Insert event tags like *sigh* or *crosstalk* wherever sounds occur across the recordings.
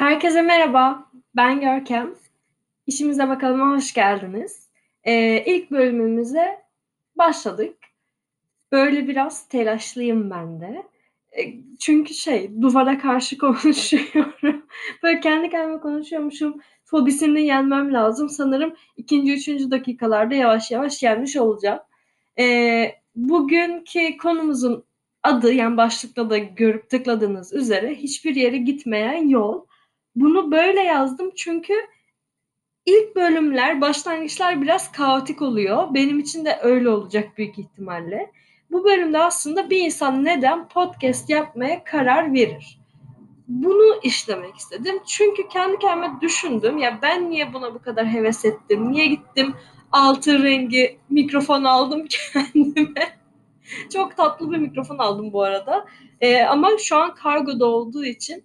Herkese merhaba, ben Görkem. İşimize bakalım, hoş geldiniz. Ee, ilk bölümümüze başladık. Böyle biraz telaşlıyım ben de. Ee, çünkü şey, duvara karşı *laughs* konuşuyorum. Böyle kendi kendime konuşuyormuşum. Fobisini yenmem lazım. Sanırım ikinci, üçüncü dakikalarda yavaş yavaş yenmiş olacağım. Ee, bugünkü konumuzun adı, yani başlıkta da görüp tıkladığınız üzere hiçbir yere gitmeyen yol. Bunu böyle yazdım çünkü ilk bölümler, başlangıçlar biraz kaotik oluyor. Benim için de öyle olacak büyük ihtimalle. Bu bölümde aslında bir insan neden podcast yapmaya karar verir? Bunu işlemek istedim. Çünkü kendi kendime düşündüm. Ya ben niye buna bu kadar heves ettim? Niye gittim altı rengi mikrofon aldım *laughs* kendime? Çok tatlı bir mikrofon aldım bu arada. Ee, ama şu an kargoda olduğu için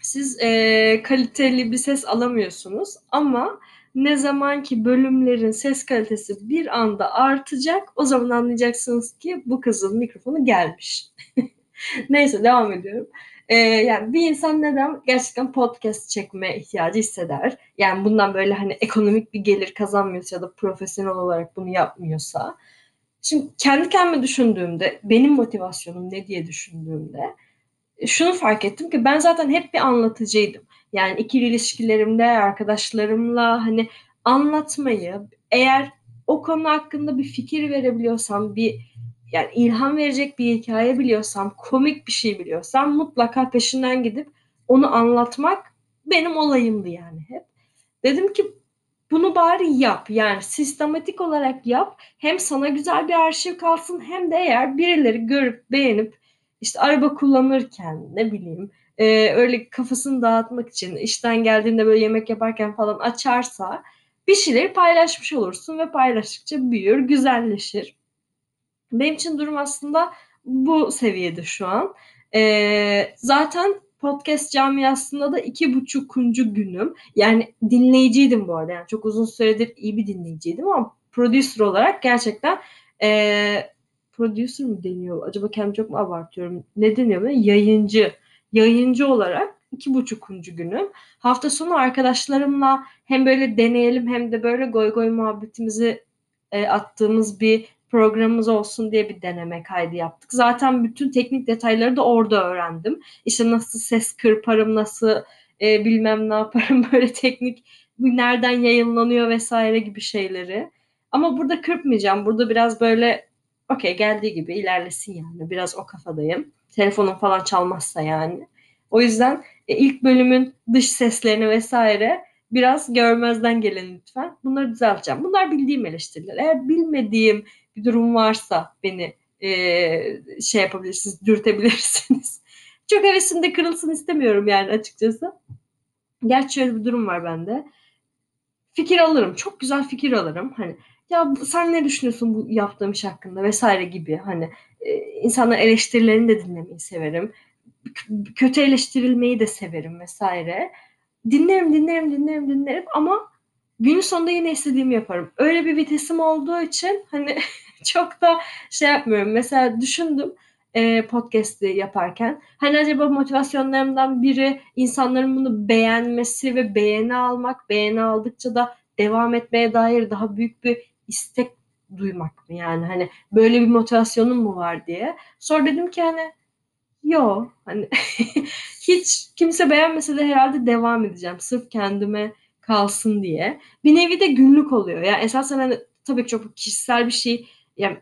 siz e, kaliteli bir ses alamıyorsunuz ama ne zaman ki bölümlerin ses kalitesi bir anda artacak o zaman anlayacaksınız ki bu kızın mikrofonu gelmiş. *laughs* Neyse devam ediyorum. Ee, yani bir insan neden gerçekten podcast çekme ihtiyacı hisseder? Yani bundan böyle hani ekonomik bir gelir kazanmıyorsa ya da profesyonel olarak bunu yapmıyorsa. Şimdi kendi kendime düşündüğümde benim motivasyonum ne diye düşündüğümde şunu fark ettim ki ben zaten hep bir anlatıcıydım. Yani ikili ilişkilerimde arkadaşlarımla hani anlatmayı eğer o konu hakkında bir fikir verebiliyorsam bir yani ilham verecek bir hikaye biliyorsam, komik bir şey biliyorsam mutlaka peşinden gidip onu anlatmak benim olayımdı yani hep. Dedim ki bunu bari yap. Yani sistematik olarak yap. Hem sana güzel bir arşiv kalsın hem de eğer birileri görüp beğenip işte araba kullanırken ne bileyim e, öyle kafasını dağıtmak için işten geldiğinde böyle yemek yaparken falan açarsa bir şeyleri paylaşmış olursun ve paylaştıkça büyür, güzelleşir. Benim için durum aslında bu seviyede şu an. E, zaten podcast camiasında da iki buçukuncu günüm. Yani dinleyiciydim bu arada. Yani çok uzun süredir iyi bir dinleyiciydim ama producer olarak gerçekten e, producer mı deniyor? Acaba kendimi çok mu abartıyorum? Ne deniyor? Yayıncı. Yayıncı olarak iki buçukuncu günüm. Hafta sonu arkadaşlarımla hem böyle deneyelim hem de böyle goy goy muhabbetimizi e, attığımız bir programımız olsun diye bir deneme kaydı yaptık. Zaten bütün teknik detayları da orada öğrendim. İşte nasıl ses kırparım, nasıl e, bilmem ne yaparım *laughs* böyle teknik nereden yayınlanıyor vesaire gibi şeyleri. Ama burada kırpmayacağım. Burada biraz böyle okey geldiği gibi ilerlesin yani. Biraz o kafadayım. Telefonum falan çalmazsa yani. O yüzden e, ilk bölümün dış seslerini vesaire biraz görmezden gelin lütfen. Bunları düzelteceğim. Bunlar bildiğim eleştiriler. Eğer bilmediğim bir durum varsa beni e, şey yapabilirsiniz, dürtebilirsiniz. *laughs* Çok hevesinde kırılsın istemiyorum yani açıkçası. Gerçi şöyle bir durum var bende. Fikir alırım. Çok güzel fikir alırım. Hani ya sen ne düşünüyorsun bu yaptığım iş hakkında vesaire gibi hani e, insanların eleştirilerini de dinlemeyi severim. K- kötü eleştirilmeyi de severim vesaire. Dinlerim, dinlerim, dinlerim, dinlerim ama günün sonunda yine istediğimi yaparım. Öyle bir vitesim olduğu için hani *laughs* çok da şey yapmıyorum. Mesela düşündüm e, podcast'i yaparken. Hani acaba motivasyonlarımdan biri insanların bunu beğenmesi ve beğeni almak. Beğeni aldıkça da devam etmeye dair daha büyük bir istek duymak mı yani hani böyle bir motivasyonum mu var diye. Sonra dedim ki hani yo hani *laughs* hiç kimse beğenmese de herhalde devam edeceğim sırf kendime kalsın diye. Bir nevi de günlük oluyor. Yani esasen hani tabii çok kişisel bir şey yani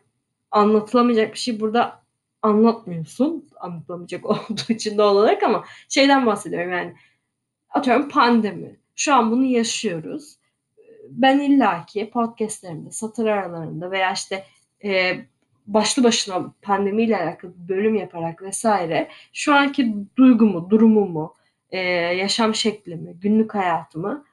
anlatılamayacak bir şey burada anlatmıyorsun. Anlatılamayacak *laughs* olduğu için doğal olarak ama şeyden bahsediyorum yani atıyorum pandemi. Şu an bunu yaşıyoruz ben illaki podcastlerimde, satır aralarında veya işte e, başlı başına pandemiyle alakalı bölüm yaparak vesaire şu anki duygumu, durumumu, e, yaşam şeklimi, günlük hayatımı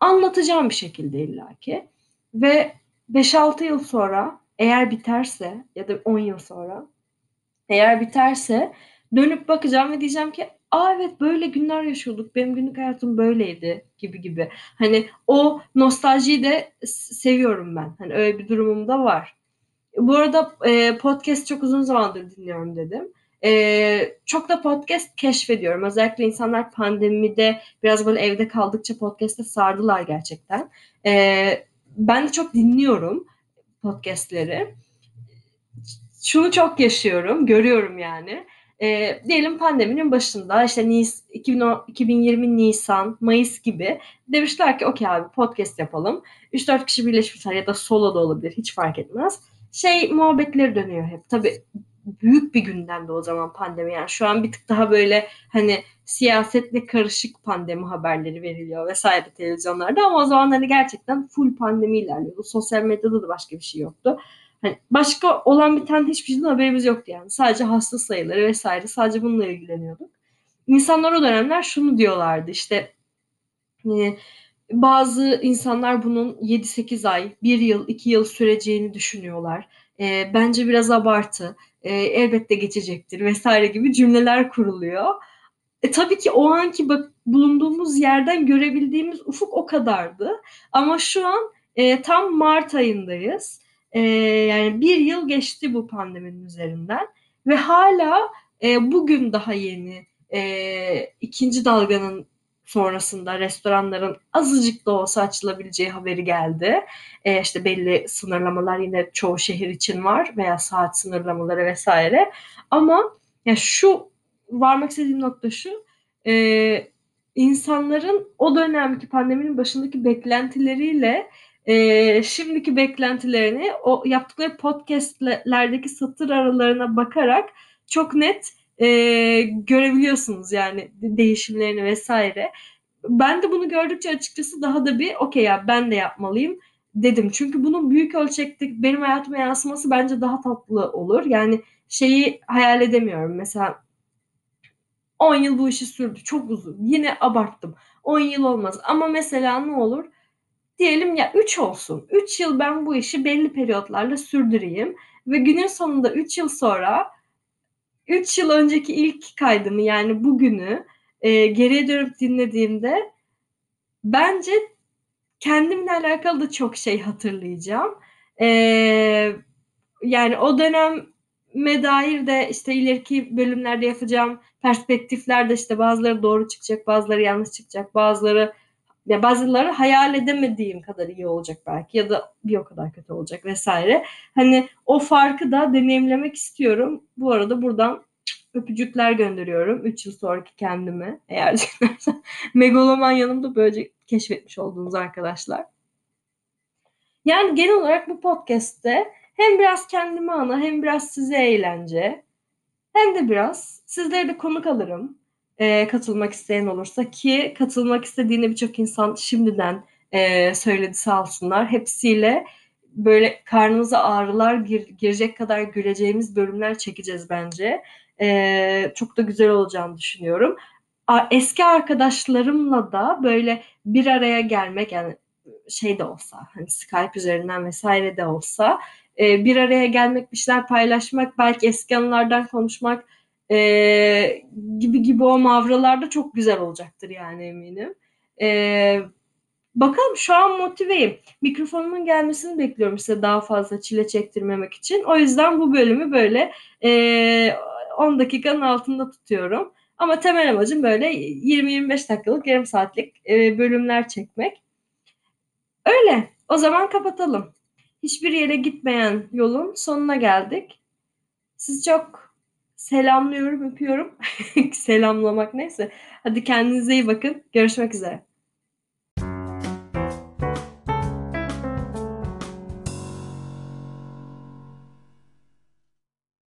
anlatacağım bir şekilde illaki. Ve 5-6 yıl sonra eğer biterse ya da 10 yıl sonra eğer biterse dönüp bakacağım ve diyeceğim ki aa evet böyle günler yaşıyorduk benim günlük hayatım böyleydi gibi gibi. Hani o nostaljiyi de seviyorum ben. Hani öyle bir durumum da var. Bu arada e, podcast çok uzun zamandır dinliyorum dedim. Ee, çok da podcast keşfediyorum. Özellikle insanlar pandemide biraz böyle evde kaldıkça podcast'e sardılar gerçekten. Ee, ben de çok dinliyorum podcast'leri. Şunu çok yaşıyorum, görüyorum yani. E, diyelim pandeminin başında işte Nis, 2010, 2020 Nisan, Mayıs gibi demişler ki okey abi podcast yapalım. 3-4 kişi birleşmişler ya da solo da olabilir hiç fark etmez. Şey muhabbetleri dönüyor hep. Tabii büyük bir gündemde o zaman pandemi yani şu an bir tık daha böyle hani siyasetle karışık pandemi haberleri veriliyor vesaire televizyonlarda ama o zaman hani gerçekten full pandemi ilerliyordu. Sosyal medyada da başka bir şey yoktu. Hani başka olan bir tane hiçbir şeyden haberimiz yoktu yani. Sadece hasta sayıları vesaire sadece bununla ilgileniyorduk. İnsanlar o dönemler şunu diyorlardı işte e, bazı insanlar bunun 7-8 ay, 1 yıl, 2 yıl süreceğini düşünüyorlar. E, bence biraz abartı. E, elbette geçecektir vesaire gibi cümleler kuruluyor. E, tabii ki o anki bak, bulunduğumuz yerden görebildiğimiz ufuk o kadardı. Ama şu an e, tam Mart ayındayız. E, yani bir yıl geçti bu pandeminin üzerinden ve hala e, bugün daha yeni e, ikinci dalganın sonrasında restoranların azıcık da olsa açılabileceği haberi geldi. E, işte belli sınırlamalar yine çoğu şehir için var veya saat sınırlamaları vesaire. Ama ya şu varmak istediğim nokta şu. E, insanların o dönemki pandeminin başındaki beklentileriyle e, şimdiki beklentilerini o yaptıkları podcastlerdeki satır aralarına bakarak çok net e, görebiliyorsunuz yani değişimlerini vesaire. Ben de bunu gördükçe açıkçası daha da bir okey ya ben de yapmalıyım dedim. Çünkü bunun büyük ölçekte benim hayatıma yansıması bence daha tatlı olur. Yani şeyi hayal edemiyorum. Mesela 10 yıl bu işi sürdü. Çok uzun. Yine abarttım. 10 yıl olmaz. Ama mesela ne olur? Diyelim ya 3 olsun. 3 yıl ben bu işi belli periyotlarla sürdüreyim. Ve günün sonunda 3 yıl sonra 3 yıl önceki ilk kaydımı yani bugünü e, geriye dönüp dinlediğimde bence kendimle alakalı da çok şey hatırlayacağım. E, yani o döneme dair de işte ileriki bölümlerde yapacağım perspektiflerde işte bazıları doğru çıkacak, bazıları yanlış çıkacak, bazıları ya bazıları hayal edemediğim kadar iyi olacak belki ya da bir o kadar kötü olacak vesaire. Hani o farkı da deneyimlemek istiyorum. Bu arada buradan öpücükler gönderiyorum. 3 yıl sonraki kendime eğer *laughs* megaloman yanımda böylece keşfetmiş olduğunuz arkadaşlar. Yani genel olarak bu podcast'te hem biraz kendime ana hem biraz size eğlence hem de biraz sizlere de konuk alırım e, katılmak isteyen olursa ki katılmak istediğini birçok insan şimdiden e, söyledi sağ olsunlar. Hepsiyle böyle karnımıza ağrılar gir, girecek kadar güleceğimiz bölümler çekeceğiz bence. E, çok da güzel olacağını düşünüyorum. Eski arkadaşlarımla da böyle bir araya gelmek yani şey de olsa hani Skype üzerinden vesaire de olsa e, bir araya gelmek bir şeyler paylaşmak belki eski anılardan konuşmak e, gibi gibi o mavralarda çok güzel olacaktır yani eminim. E, bakalım şu an motiveyim. Mikrofonumun gelmesini bekliyorum size daha fazla çile çektirmemek için. O yüzden bu bölümü böyle e, 10 dakikanın altında tutuyorum. Ama temel amacım böyle 20-25 dakikalık yarım saatlik e, bölümler çekmek. Öyle. O zaman kapatalım. Hiçbir yere gitmeyen yolun sonuna geldik. Siz çok selamlıyorum, öpüyorum. *laughs* Selamlamak neyse. Hadi kendinize iyi bakın. Görüşmek üzere.